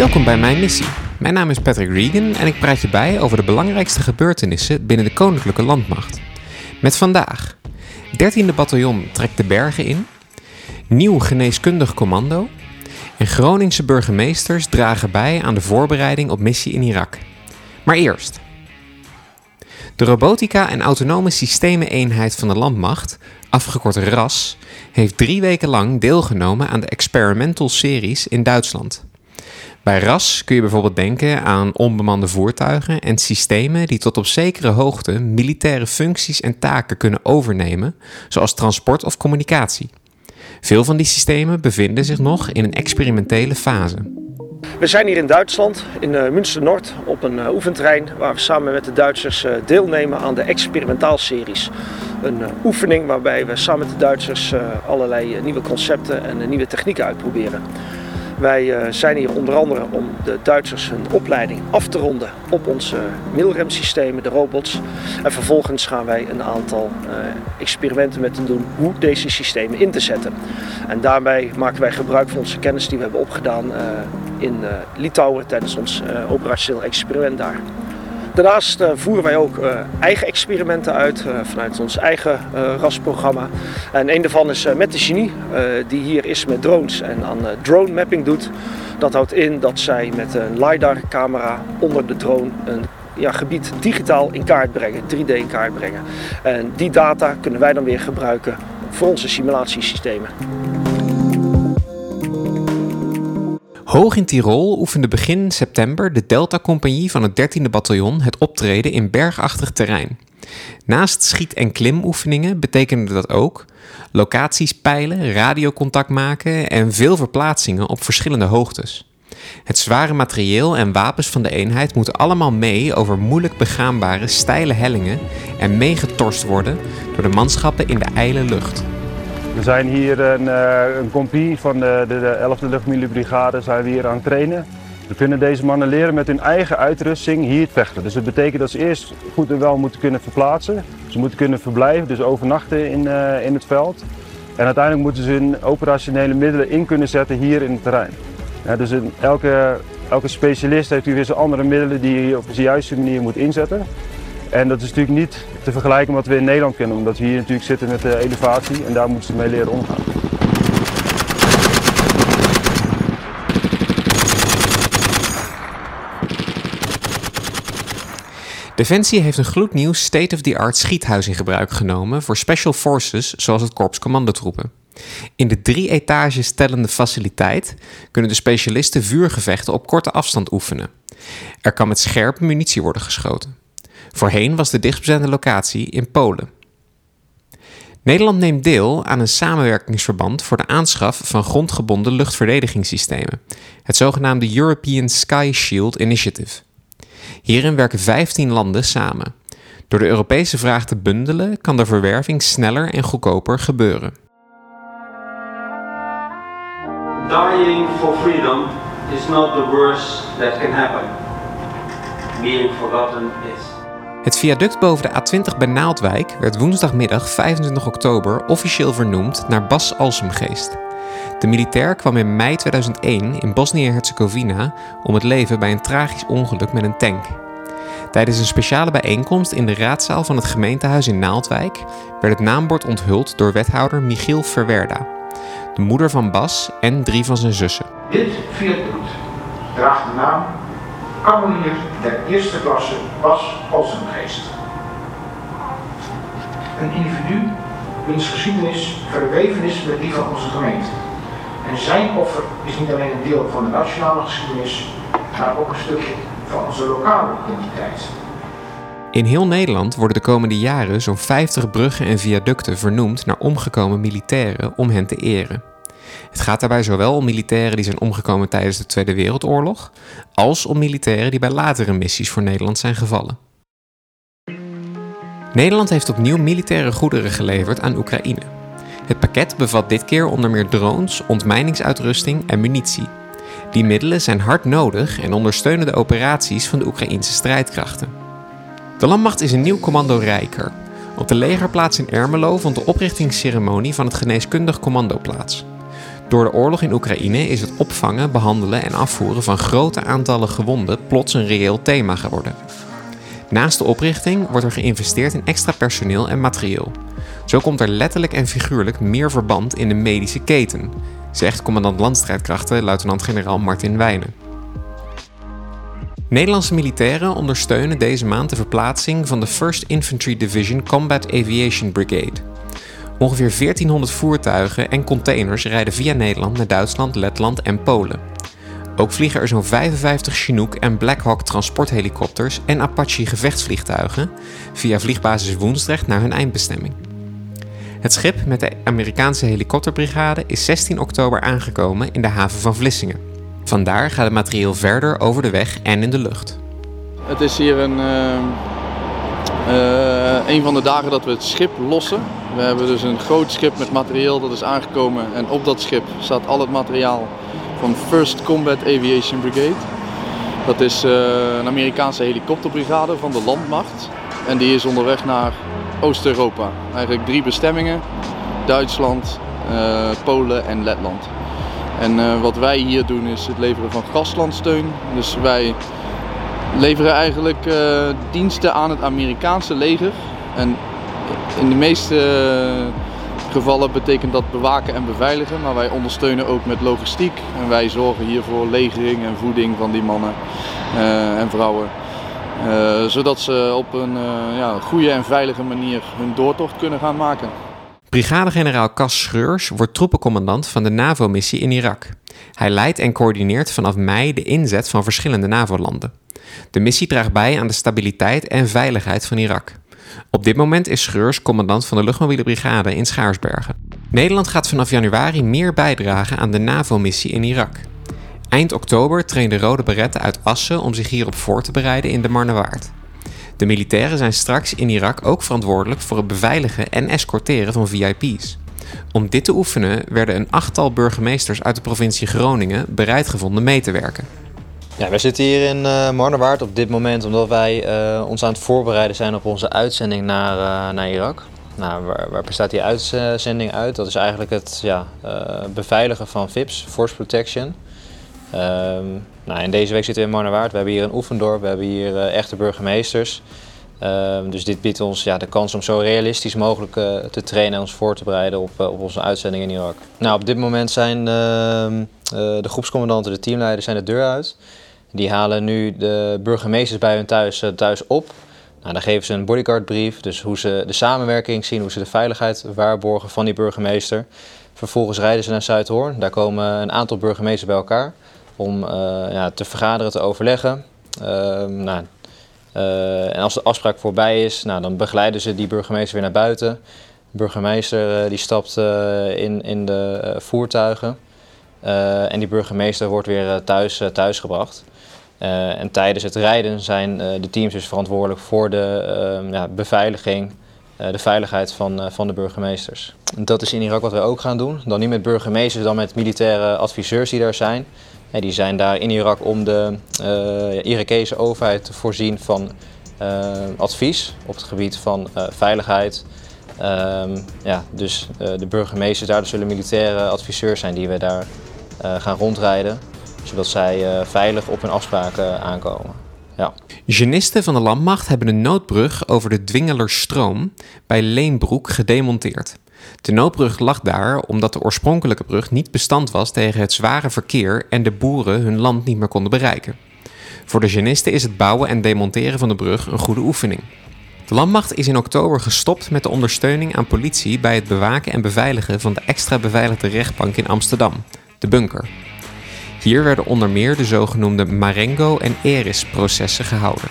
Welkom bij Mijn Missie. Mijn naam is Patrick Regan en ik praat je bij over de belangrijkste gebeurtenissen binnen de Koninklijke Landmacht. Met vandaag: 13e bataljon trekt de bergen in, nieuw geneeskundig commando en Groningse burgemeesters dragen bij aan de voorbereiding op missie in Irak. Maar eerst. De Robotica en Autonome Systemen-eenheid van de Landmacht, afgekort RAS, heeft drie weken lang deelgenomen aan de Experimental Series in Duitsland. Bij RAS kun je bijvoorbeeld denken aan onbemande voertuigen en systemen die tot op zekere hoogte militaire functies en taken kunnen overnemen, zoals transport of communicatie. Veel van die systemen bevinden zich nog in een experimentele fase. We zijn hier in Duitsland, in uh, Münster Noord, op een uh, oefenterrein waar we samen met de Duitsers uh, deelnemen aan de experimentaalseries. Een oefening waarbij we samen met de Duitsers allerlei nieuwe concepten en nieuwe technieken uitproberen. Wij eh, zijn hier onder andere om de Duitsers hun opleiding af te ronden op onze milremsystemen, de robots. En vervolgens gaan wij een aantal uh, experimenten met hen doen hoe deze systemen in te zetten. En daarbij maken wij gebruik van onze kennis die we hebben opgedaan uh, in Litouwen tijdens ons operationeel experiment daar. Daarnaast uh, voeren wij ook uh, eigen experimenten uit uh, vanuit ons eigen RAS-programma. En een daarvan is met de genie, die hier is met drones en aan drone mapping doet. Dat houdt in dat zij met een LiDAR-camera onder de drone een ja, gebied digitaal in kaart brengen, 3D in kaart brengen. En die data kunnen wij dan weer gebruiken voor onze simulatiesystemen. Hoog in Tirol oefende begin september de Delta-compagnie van het 13e bataljon het optreden in bergachtig terrein. Naast schiet- en klimoefeningen betekende dat ook locaties peilen, radiocontact maken en veel verplaatsingen op verschillende hoogtes. Het zware materieel en wapens van de eenheid moeten allemaal mee over moeilijk begaanbare steile hellingen en meegetorst worden door de manschappen in de ijle lucht. We zijn hier een, uh, een van de, de, de 11e Luchtmilibrigade zijn we hier aan het trainen. We kunnen deze mannen leren met hun eigen uitrusting hier te vechten. Dus dat betekent dat ze eerst goed en wel moeten kunnen verplaatsen. Ze moeten kunnen verblijven, dus overnachten in, uh, in het veld. En uiteindelijk moeten ze hun operationele middelen in kunnen zetten hier in het terrein. Dus elke, elke specialist heeft hier weer zijn andere middelen die hij op de juiste manier moet inzetten. En dat is natuurlijk niet te vergelijken met wat we in Nederland kennen, omdat we hier natuurlijk zitten met de elevatie en daar moeten ze mee leren omgaan. Defensie heeft een gloednieuw state-of-the-art schiethuis in gebruik genomen voor special forces zoals het korps commandotroepen. In de drie etages tellende faciliteit kunnen de specialisten vuurgevechten op korte afstand oefenen. Er kan met scherpe munitie worden geschoten. Voorheen was de dichtstbijzijnde locatie in Polen. Nederland neemt deel aan een samenwerkingsverband voor de aanschaf van grondgebonden luchtverdedigingssystemen, het zogenaamde European Sky Shield Initiative. Hierin werken 15 landen samen. Door de Europese vraag te bundelen kan de verwerving sneller en goedkoper gebeuren. Dying for is not the worst that can happen. Being forgotten is. Het viaduct boven de A20 bij Naaldwijk werd woensdagmiddag 25 oktober officieel vernoemd naar Bas Alsemgeest. De militair kwam in mei 2001 in Bosnië-Herzegovina om het leven bij een tragisch ongeluk met een tank. Tijdens een speciale bijeenkomst in de raadzaal van het gemeentehuis in Naaldwijk werd het naambord onthuld door wethouder Michiel Verwerda, de moeder van Bas en drie van zijn zussen. Dit viaduct draagt de naam Kamerlier der eerste klasse Bas Alsemgeest. Een individu wiens geschiedenis verweven is met die van onze gemeente. En zijn offer is niet alleen een deel van de nationale geschiedenis, maar ook een stukje van onze lokale identiteit. In heel Nederland worden de komende jaren zo'n 50 bruggen en viaducten vernoemd naar omgekomen militairen om hen te eren. Het gaat daarbij zowel om militairen die zijn omgekomen tijdens de Tweede Wereldoorlog, als om militairen die bij latere missies voor Nederland zijn gevallen. Nederland heeft opnieuw militaire goederen geleverd aan Oekraïne. Het pakket bevat dit keer onder meer drones, ontmijningsuitrusting en munitie. Die middelen zijn hard nodig en ondersteunen de operaties van de Oekraïnse strijdkrachten. De landmacht is een nieuw commando Rijker. Op de legerplaats in Ermelo vond de oprichtingsceremonie van het geneeskundig commando plaats. Door de oorlog in Oekraïne is het opvangen, behandelen en afvoeren van grote aantallen gewonden plots een reëel thema geworden. Naast de oprichting wordt er geïnvesteerd in extra personeel en materieel. Zo komt er letterlijk en figuurlijk meer verband in de medische keten, zegt commandant landstrijdkrachten luitenant-generaal Martin Wijnen. Nederlandse militairen ondersteunen deze maand de verplaatsing van de 1st Infantry Division Combat Aviation Brigade. Ongeveer 1400 voertuigen en containers rijden via Nederland naar Duitsland, Letland en Polen. Ook vliegen er zo'n 55 Chinook en Black Hawk transporthelikopters en Apache gevechtsvliegtuigen via vliegbasis Woensdrecht naar hun eindbestemming. Het schip met de Amerikaanse helikopterbrigade is 16 oktober aangekomen in de haven van Vlissingen. Vandaar gaat het materieel verder over de weg en in de lucht. Het is hier een, uh, uh, een van de dagen dat we het schip lossen. We hebben dus een groot schip met materieel dat is aangekomen en op dat schip staat al het materiaal van 1st Combat Aviation Brigade. Dat is uh, een Amerikaanse helikopterbrigade van de landmacht en die is onderweg naar Oost-Europa. Eigenlijk drie bestemmingen: Duitsland, Polen en Letland. En wat wij hier doen is het leveren van gastlandsteun. Dus wij leveren eigenlijk uh, diensten aan het Amerikaanse leger. En in de meeste gevallen betekent dat bewaken en beveiligen. Maar wij ondersteunen ook met logistiek. En wij zorgen hier voor legering en voeding van die mannen en vrouwen. zodat ze op een ja, goede en veilige manier hun doortocht kunnen gaan maken. Brigadegeneraal Cas Schreurs wordt troepencommandant van de NAVO-missie in Irak. Hij leidt en coördineert vanaf mei de inzet van verschillende NAVO-landen. De missie draagt bij aan de stabiliteit en veiligheid van Irak. Op dit moment is Schreurs commandant van de luchtmobiele brigade in Schaarsbergen. Nederland gaat vanaf januari meer bijdragen aan de NAVO-missie in Irak. Eind oktober trainde Rode Beretten uit Assen om zich hierop voor te bereiden in de Marnewaard. De militairen zijn straks in Irak ook verantwoordelijk voor het beveiligen en escorteren van VIP's. Om dit te oefenen werden een achttal burgemeesters uit de provincie Groningen bereid gevonden mee te werken. Ja, wij zitten hier in uh, Marnewaard op dit moment omdat wij uh, ons aan het voorbereiden zijn op onze uitzending naar, uh, naar Irak. Nou, waar, waar, bestaat die uitzending uit? Dat is eigenlijk het ja, beveiligen van VIP's, Force Protection. Um, nou, deze week zitten we in Marnewaard. We hebben hier een oefendorp, we hebben hier echte burgemeesters. Um, dus dit biedt ons ja, de kans om zo realistisch mogelijk te trainen en ons voor te bereiden op, op onze uitzending in Irak. Nou, op dit moment zijn ehm, de groepscommandanten, de teamleiders, zijn de deur uit. Die halen nu de burgemeesters bij hun thuis, thuis op. Nou, dan geven ze een bodyguardbrief, dus hoe ze de samenwerking zien, hoe ze de veiligheid waarborgen van die burgemeester. Vervolgens rijden ze naar Zuidhoorn. Daar komen een aantal burgemeesters bij elkaar om uh, ja, te vergaderen, te overleggen. Uh, nou, uh, en als de afspraak voorbij is, nou, dan begeleiden ze die burgemeester weer naar buiten. De burgemeester die stapt in, in de voertuigen. En die burgemeester wordt weer thuis, thuis gebracht. en tijdens het rijden zijn de teams dus verantwoordelijk voor de ehm, ja, beveiliging, de veiligheid van, van de burgemeesters. Dat is in Irak wat wij ook gaan doen. Dan niet met burgemeesters, dan met militaire adviseurs die daar zijn die zijn daar in Irak om de Irakese overheid te voorzien van advies op het gebied van veiligheid. Um, ja, dus de burgemeesters daar zullen militaire adviseurs zijn die we daar gaan rondrijden, zodat zij veilig op hun afspraken aankomen. Ja. Genisten van de landmacht hebben een noodbrug over de Dwingelersstroom bij Leenbroek gedemonteerd. De noodbrug lag daar omdat de oorspronkelijke brug niet bestand was tegen het zware verkeer en de boeren hun land niet meer konden bereiken. Voor de genisten is het bouwen en demonteren van de brug een goede oefening. De landmacht is in oktober gestopt met de ondersteuning aan politie bij het bewaken en beveiligen van de extra beveiligde rechtbank in Amsterdam, de bunker. Hier werden onder meer de zogenoemde Marengo en Eris-processen gehouden.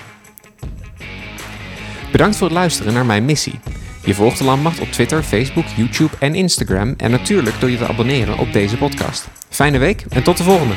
Bedankt voor het luisteren naar mijn missie. Je volgt de Landmacht op Twitter, Facebook, YouTube en Instagram en natuurlijk door je te abonneren op deze podcast. Fijne week en tot de volgende!